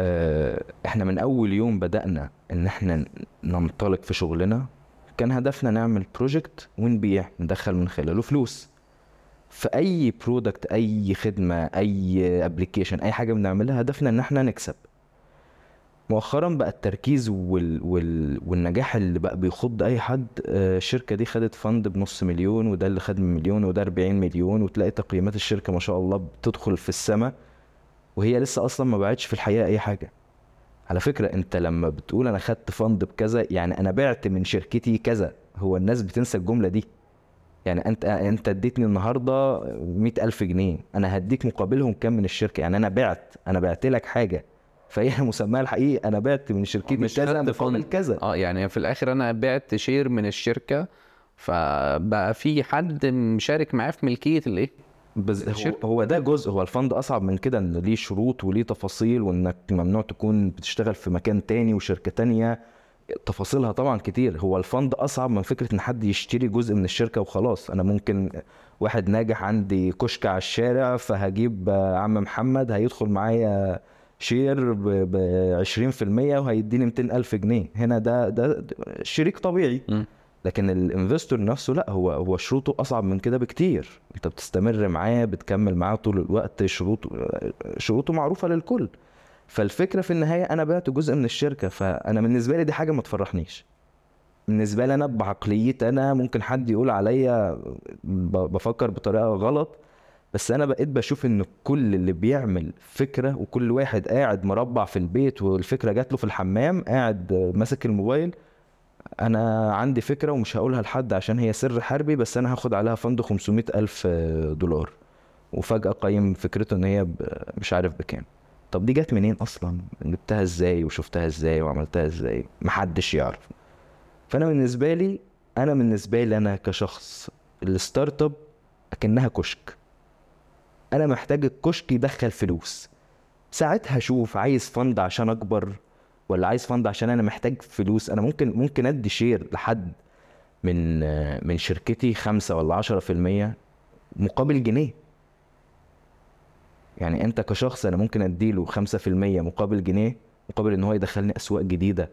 آه، إحنا من أول يوم بدأنا إن إحنا ننطلق في شغلنا كان هدفنا نعمل project ونبيع ندخل من خلاله فلوس. في اي product أي خدمة أي application أي حاجة بنعملها هدفنا إن إحنا نكسب. مؤخرا بقى التركيز وال... وال... والنجاح اللي بقى بيخض أي حد آه، الشركة دي خدت fund بنص مليون وده اللي خد مليون وده 40 مليون وتلاقي تقييمات الشركة ما شاء الله بتدخل في السماء وهي لسه أصلا ما باعتش في الحقيقة أي حاجة. على فكرة أنت لما بتقول أنا خدت فند بكذا يعني أنا بعت من شركتي كذا هو الناس بتنسى الجملة دي. يعني أنت أنت اديتني النهارده مئة ألف جنيه أنا هديك مقابلهم كام من الشركة؟ يعني أنا بعت أنا بعت لك حاجة. فهي مسماها الحقيقي. أنا بعت من شركتي مش كذا مقابل. كذا. آه يعني في الآخر أنا بعت شير من الشركة فبقى في حد مشارك معاه في ملكية الإيه؟ بس هو, الشركة. هو ده جزء. هو الفند أصعب من كده إن ليه شروط وليه تفاصيل وإنك ممنوع تكون بتشتغل في مكان تاني وشركة تانية. تفاصيلها طبعا كتير. هو الفند أصعب من فكرة إن حد يشتري جزء من الشركة وخلاص. أنا ممكن واحد ناجح عندي كشك على الشارع فهجيب عم محمد هيدخل معايا شير ب 20% وهيديني 200 ألف جنيه. هنا ده ده شريك طبيعي. لكن الانفستور نفسه لا هو هو شروطه أصعب من كده بكتير. أنت بتستمر معاه بتكمل معاه طول الوقت شروطه شروطه معروفة للكل. فالفكرة في النهاية أنا بعت جزء من الشركة فأنا بالنسبة لي دي حاجة ما تفرحنيش. بالنسبة لي أنا بعقليتي أنا ممكن حد يقول عليا بفكر بطريقة غلط بس أنا بقيت بشوف إن كل اللي بيعمل فكرة وكل واحد قاعد مربع في البيت والفكرة جات له في الحمام قاعد ماسك الموبايل أنا عندي فكرة ومش هقولها لحد عشان هي سر حربي بس أنا هاخد عليها fund 500 ألف دولار. وفجأة قيم فكرته إن هي مش عارف بكام. طب دي جت منين أصلا؟ جبتها إزاي وشفتها إزاي وعملتها إزاي؟ محدش يعرف. فأنا بالنسبة لي أنا بالنسبة لي أنا كشخص ال startup أكنها كشك. أنا محتاج الكشك يدخل فلوس. ساعتها أشوف عايز fund عشان أكبر ولا عايز فند عشان أنا محتاج فلوس؟ أنا ممكن ممكن أدي شير لحد من من شركتي خمسة ولا عشرة في المية مقابل جنيه. يعني أنت كشخص أنا ممكن اديله خمسة في المية مقابل جنيه مقابل إن هو يدخلني أسواق جديدة.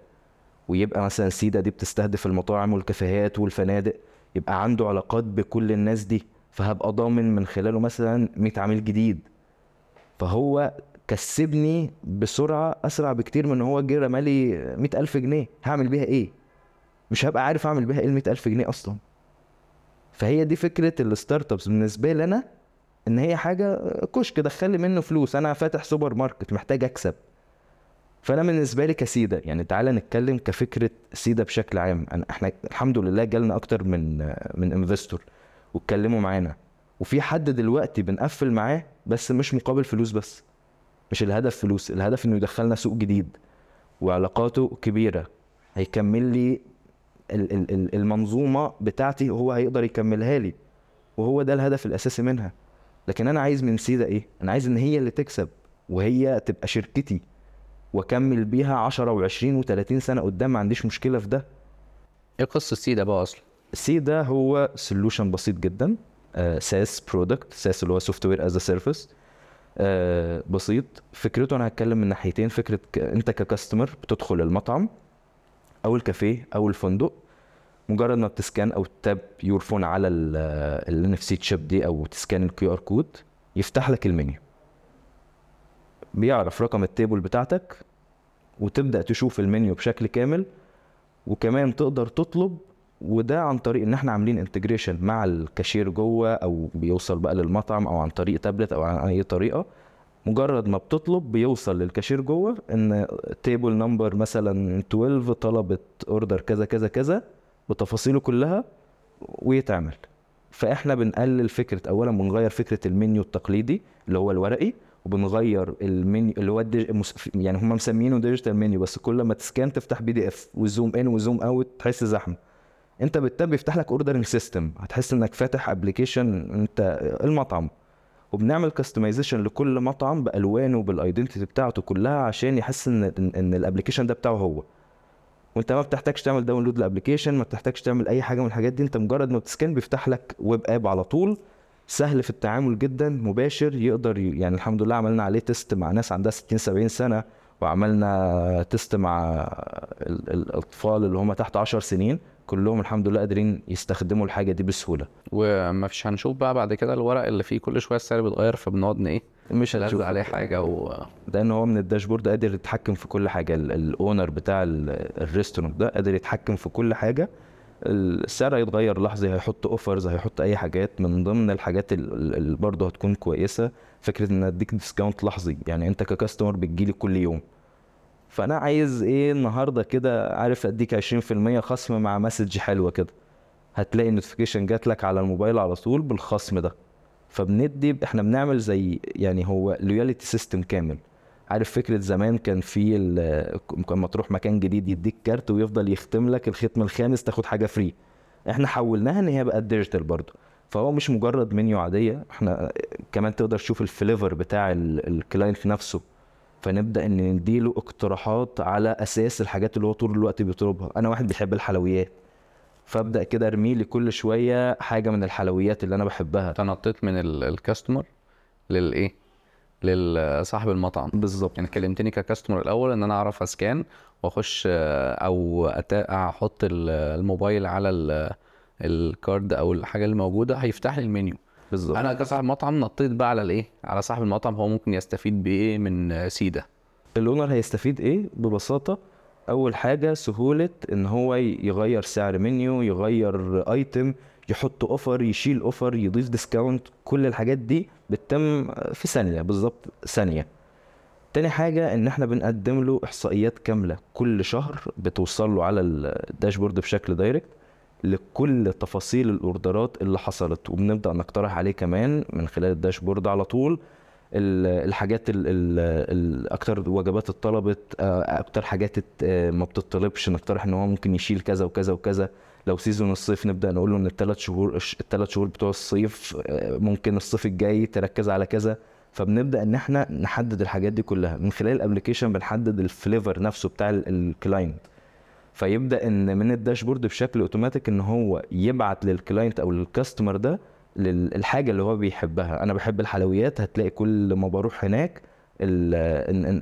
ويبقى مثلا سيدا دي بتستهدف المطاعم والكافيهات والفنادق يبقى عنده علاقات بكل الناس دي. فهبقى ضامن من خلاله مثلا 100 عميل جديد. فهو كسبني بسرعة أسرع بكتير من إن هو جه رمالي 100 ألف جنيه. هعمل بيها إيه؟ مش هبقى عارف أعمل بيها إيه ال 100 ألف جنيه أصلا. فهي دي فكرة ال startups بالنسبة لي أنا إن هي حاجة كشك دخل لي منه فلوس. أنا فاتح سوبر ماركت محتاج أكسب. فأنا بالنسبة لي كسيدا يعني تعالى نتكلم كفكرة سيدا بشكل عام. أنا إحنا الحمد لله جالنا أكتر من من investor واتكلموا معانا. وفي حد دلوقتي بنقفل معاه بس مش مقابل فلوس بس مش الهدف فلوس الهدف إنه يدخلنا سوق جديد وعلاقاته كبيرة. هيكمل لي ال- ال- ال- المنظومة بتاعتي هو هيقدر يكملها لي وهو ده الهدف الأساسي منها. لكن أنا عايز من سيدا إيه؟ أنا عايز إن هي اللي تكسب وهي تبقى شركتي وأكمل بيها 10 و20 و30 سنة قدام ما عنديش مشكلة في ده. إيه قصة سيدا بقى أصلا؟ سيدا هو solution بسيط جدا. SaaS product SaaS اللي هو software as a service بسيط. فكرته أنا هتكلم من ناحيتين. فكرة ك... أنت ك customer بتدخل المطعم أو الكافيه أو الفندق. مجرد ما بت scan أو tap your phone على ال NFC chip دي أو ت scan ال QR code يفتح لك المنيو. بيعرف رقم ال table بتاعتك وتبدأ تشوف المنيو بشكل كامل. وكمان تقدر تطلب وده عن طريق إن إحنا عاملين integration مع الكاشير جوه أو بيوصل بقى للمطعم أو عن طريق تابلت أو عن أي طريقة. مجرد ما بتطلب بيوصل للكاشير جوه إن table number مثلا 12 طلبت order كذا كذا كذا بتفاصيله كلها ويتعمل. فإحنا بنقلل فكرة اولا بنغير فكرة المنيو التقليدي اللي هو الورقي وبنغير المنيو اللي هو ال dig... يعني هم مسمينه digital menu بس كل ما ت scan تفتح PDF و zoom in و zoom out تحس زحمة. انت بال tap بيفتح لك ordering system هتحس انك فاتح application انت المطعم. وبنعمل customization لكل مطعم بألوانه وبال identity بتاعته كلها عشان يحس ان ان, ال application ده بتاعه هو. وانت ما بتحتاجش تعمل download ال application ما بتحتاجش تعمل اي حاجة من الحاجات دي. انت مجرد ما بت scan بيفتح لك web app على طول. سهل في التعامل جدا مباشر يقدر. يعني الحمد لله عملنا عليه test مع ناس عندها 60 70 سنة وعملنا test مع ال- ال- الأطفال اللي هم تحت 10 سنين. كلهم الحمد لله قادرين يستخدموا الحاجة دي بسهولة. وما فيش هنشوف بقى بعد كده الورق اللي فيه كل شوية السعر بيتغير فبنقعد إيه مش هتشوف. عليه حاجة و لأن هو من ال dashboard قادر يتحكم في كل حاجة. ال- ال owner بتاع ال- ال restaurant ده قادر يتحكم في كل حاجة. السعر هيتغير لحظي هيحط offers هيحط أي حاجات. من ضمن الحاجات ال- ال- اللي برضه هتكون كويسة فكرة إن أديك discount لحظي يعني أنت ك customer بتجيلي كل يوم. فأنا عايز إيه النهارده كده عارف أديك 20% خصم مع message حلوة كده. هتلاقي ال notification جات لك على الموبايل على طول بالخصم ده. فبندي إحنا بنعمل زي يعني هو loyalty system كامل. عارف فكرة زمان كان في ال- لما تروح مكان جديد يديك كارت ويفضل يختم لك الختم الخامس تاخد حاجة free إحنا حولناها إن هي بقت digital برضو فهو مش مجرد منيو عادية إحنا كمان تقدر تشوف ال flavor بتاع ال- ال client نفسه. فنبدأ إن نديله اقتراحات على أساس الحاجات اللي هو طول الوقت بيطلبها. أنا واحد بيحب الحلويات فأبدأ كده ارمي لي كل شوية حاجة من الحلويات اللي أنا بحبها. تنطيت من ال- ال customer للايه لصاحب المطعم. بالظبط. يعني كلمتني ك customer الأول إن أنا أعرف أ scan وأخش أو أحط ال- الموبايل على ال- ال card أو الحاجة اللي موجودة هيفتح لي المنيو. بالظبط. أنا كصاحب مطعم نطيت بقى على الايه على صاحب المطعم هو ممكن يستفيد بإيه من سيدا. ال owner هيستفيد إيه؟ ببساطة أول حاجة سهولة إن هو يغير سعر منيو يغير item يحط offer يشيل offer يضيف discount كل الحاجات دي بتتم في ثانية بالظبط ثانية. تاني حاجة إن إحنا بنقدم له إحصائيات كاملة كل شهر بتوصل له على ال dashboard بشكل direct لكل تفاصيل ال order ات اللي حصلت وبنبدأ نقترح عليه كمان من خلال ال dashboard على طول ال- الحاجات ال ال ال أكتر وجبات اتطلبت آه، أكتر حاجات ات- آه، ما بتطلبش نقترح إن هو ممكن يشيل كذا وكذا وكذا. لو season الصيف نبدأ نقول له إن الثلاث شهور الثلاث شهور بتوع الصيف آه، ممكن الصيف الجاي تركز على كذا. فبنبدأ إن إحنا نحدد الحاجات دي كلها. من خلال ال application بنحدد ال flavor نفسه بتاع ال client فيبدأ إن من ال dashboard بشكل اوتوماتيك إن هو يبعت لل client أو لل customer ده للحاجه اللي هو بيحبها. أنا بحب الحلويات هتلاقي كل ما بروح هناك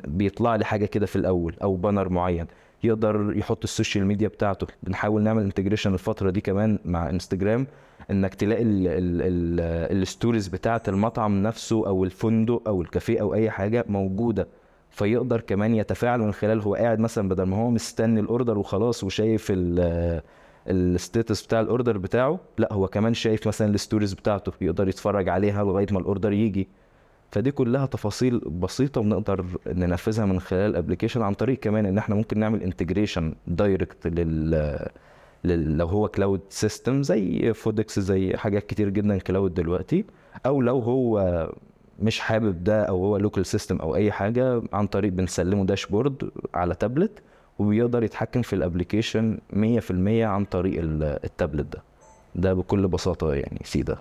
بيطلع لي حاجة كده في الأول أو banner معين. يقدر يحط ال social media بتاعته. بنحاول نعمل integration الفترة دي كمان مع انستجرام إنك تلاقي ال stories بتاعة المطعم نفسه أو الفندق أو الكافيه أو أي حاجة موجودة. فيقدر كمان يتفاعل من خلال هو قاعد مثلا بدل ما هو مستني ال order وخلاص وشايف ال الstatus بتاع ال order بتاعه لا هو كمان شايف مثلا ال stories بتاعته يقدر يتفرج عليها لغاية ما ال order يجي. فدي كلها تفاصيل بسيطة بنقدر ننفذها من خلال ال application عن طريق كمان إن إحنا ممكن نعمل integration direct لل- لو هو cloud system زي Foodics زي حاجات كتير جدا cloud دلوقتي أو لو هو مش حابب ده أو هو local system أو أي حاجة عن طريق بنسلمه dashboard على تابلت وبيقدر يتحكم في ال application 100% عن طريق ال- التابلت ده. ده بكل بساطة يعني سيدا.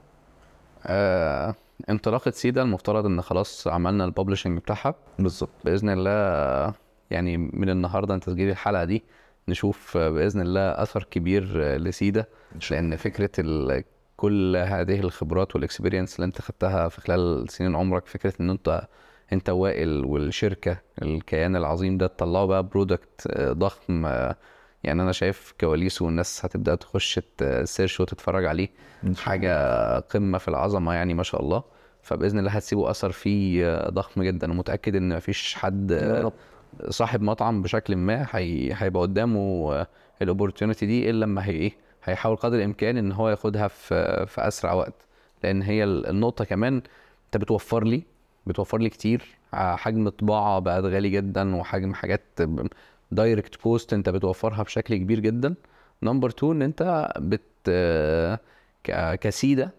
آه انطلاقة سيدا المفترض إن خلاص عملنا ال publishing بتاعها. بالظبط. بإذن الله يعني من النهارده من تسجيل الحلقة دي نشوف بإذن الله أثر كبير لسيدا لأن فكرة. كل هذه الخبرات وال experience اللي انت خدتها في خلال سنين عمرك فكرة إن أنت أنت وائل والشركة الكيان العظيم ده تطلعوا بقى product ضخم آه، يعني أنا شايف كواليسه والناس هتبدأ تخش ت search وتتفرج عليه حاجة قمة في العظمة يعني ما شاء الله. فبإذن الله هتسيبوا أثر فيه آه، ضخم جدا. ومتاكد إن مفيش حد آه، صاحب مطعم بشكل ما هي... هيبقى قدامه ال opportunity دي إلا لما هي إيه هيحاول قدر الإمكان إن هو ياخدها في في أسرع وقت. لأن هي ال- النقطة كمان أنت بتوفر لي بتوفر لي كتير. ع- حجم طباعة بقت غالي جدا وحجم حاجات direct post أنت بتوفرها بشكل كبير جدا. number 2 إن أنت بت كسيدة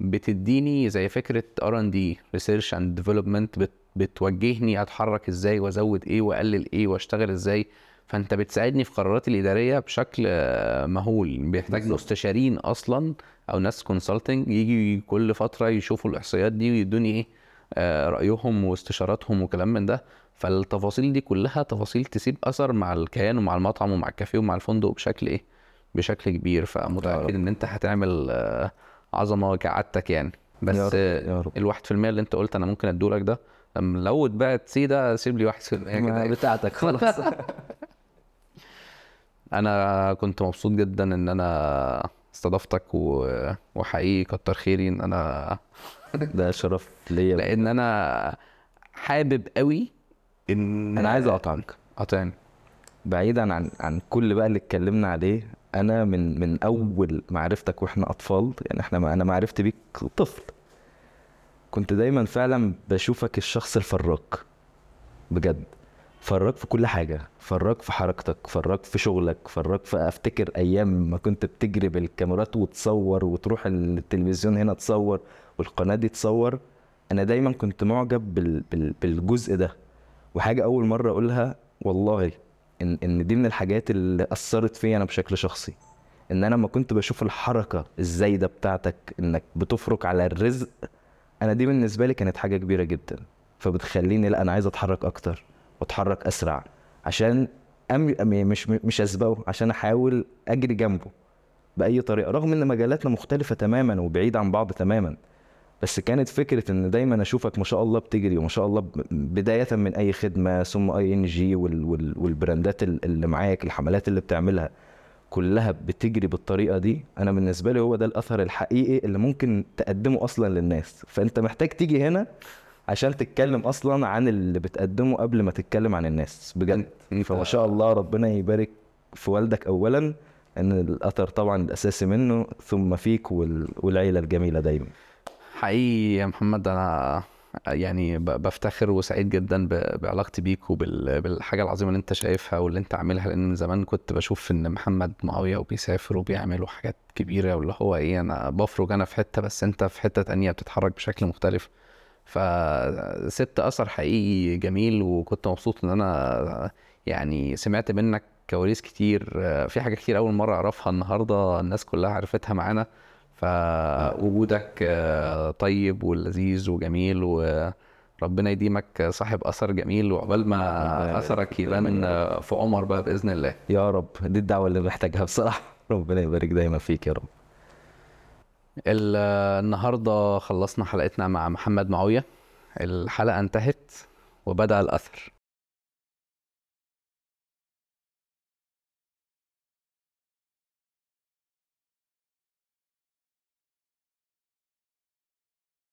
بتديني زي فكرة R and D research and development بتوجهني أتحرك إزاي وأزود إيه وأقلل إيه وأشتغل إزاي. فانت بتساعدني في قراراتي الإدارية بشكل آه، مهول. بيحتاج. مستشارين أصلا أو ناس كونسلتنج يجي كل فترة يشوفوا الإحصائيات دي ويدوني إيه آه، رأيهم واستشاراتهم وكلام من ده. فالتفاصيل دي كلها تفاصيل تسيب أثر مع الكيان ومع المطعم ومع الكافيه ومع الفندق بشكل إيه بشكل كبير. فمتأكد. إن أنت هتعمل آه، عظمة كعادتك يعني. بس الواحد في المية اللي أنت قلت أنا ممكن ادولك ده. لو اتباعت سيدا سيب لي واحد في المية كده بتاعتك خلاص. أنا كنت مبسوط جدا إن أنا استضفتك و... وحقيقي كتر خيري إن أنا ده شرف ليا. لأن أنا حابب قوي إن أنا عايز أقطعك. قطعني. بعيدا عن عن كل بقى اللي اتكلمنا عليه أنا من من أول معرفتك وإحنا أطفال يعني إحنا ما أنا معرفتي بيك طفل. كنت دايما فعلا بشوفك الشخص الفراك بجد. فراك في كل حاجة فراك في حركتك فراك في شغلك فراك في افتكر أيام ما كنت بتجري بالكاميرات وتصور وتروح التلفزيون هنا تصور والقناة دي تصور أنا دايما كنت معجب بال بال بالجزء ده. وحاجة أول مرة أقولها والله إن إن دي من الحاجات اللي أثرت فيا أنا بشكل شخصي. إن أنا لما كنت بشوف الحركة الزايدة بتاعتك إنك بتفرك على الرزق أنا دي بالنسبة لي كانت حاجة كبيرة جدا. فبتخليني لأ أنا عايز أتحرك أكتر. واتحرك أسرع عشان أم... أم... مش مش أسبقه عشان أحاول أجري جنبه بأي طريقة رغم إن مجالاتنا مختلفة تماما وبعيد عن بعض تماما بس كانت فكرة إن دايما أشوفك ما شاء الله بتجري وما شاء الله. بداية من أي خدمة ثم أي إن جي وال... وال... والبراندات ال- اللي معاك الحملات اللي بتعملها كلها بتجري بالطريقة دي أنا بالنسبة لي هو ده الأثر الحقيقي اللي ممكن تقدمه أصلا للناس فأنت محتاج تيجي هنا عشان تتكلم أصلا عن اللي بتقدمه قبل ما تتكلم عن الناس. بجد. فما شاء الله ربنا يبارك في والدك اولا إن الأثر طبعا الأساسي منه ثم فيك وال... والعيلة الجميلة دايما. حقيقي يا محمد أنا يعني بفتخر وسعيد جدا بعلاقتي بيك وبالحاجه العظيمة اللي أنت شايفها واللي أنت عاملها لأن من زمان كنت بشوف إن محمد معاوية وبيسافر وبيعملوا حاجات كبيرة واللي هو إيه أنا بفرج أنا في حتة بس أنت في حتة تانية بتتحرك بشكل مختلف. فسبت أثر حقيقي جميل وكنت مبسوط إن أنا يعني سمعت منك كواليس كتير. في حاجات كتير أول مرة أعرفها النهارده الناس كلها عرفتها معانا. فوجودك طيب ولذيذ وجميل وربنا يديمك صاحب أثر جميل. وعقبال ما أثرك. يبان في عمر بقى بإذن الله. يا رب. دي الدعوة اللي محتاجها بصراحة. ربنا يبارك دايما فيك يا رب. ال- النهارده خلصنا حلقتنا مع محمد معاوية. الحلقة انتهت وبدأ الأثر.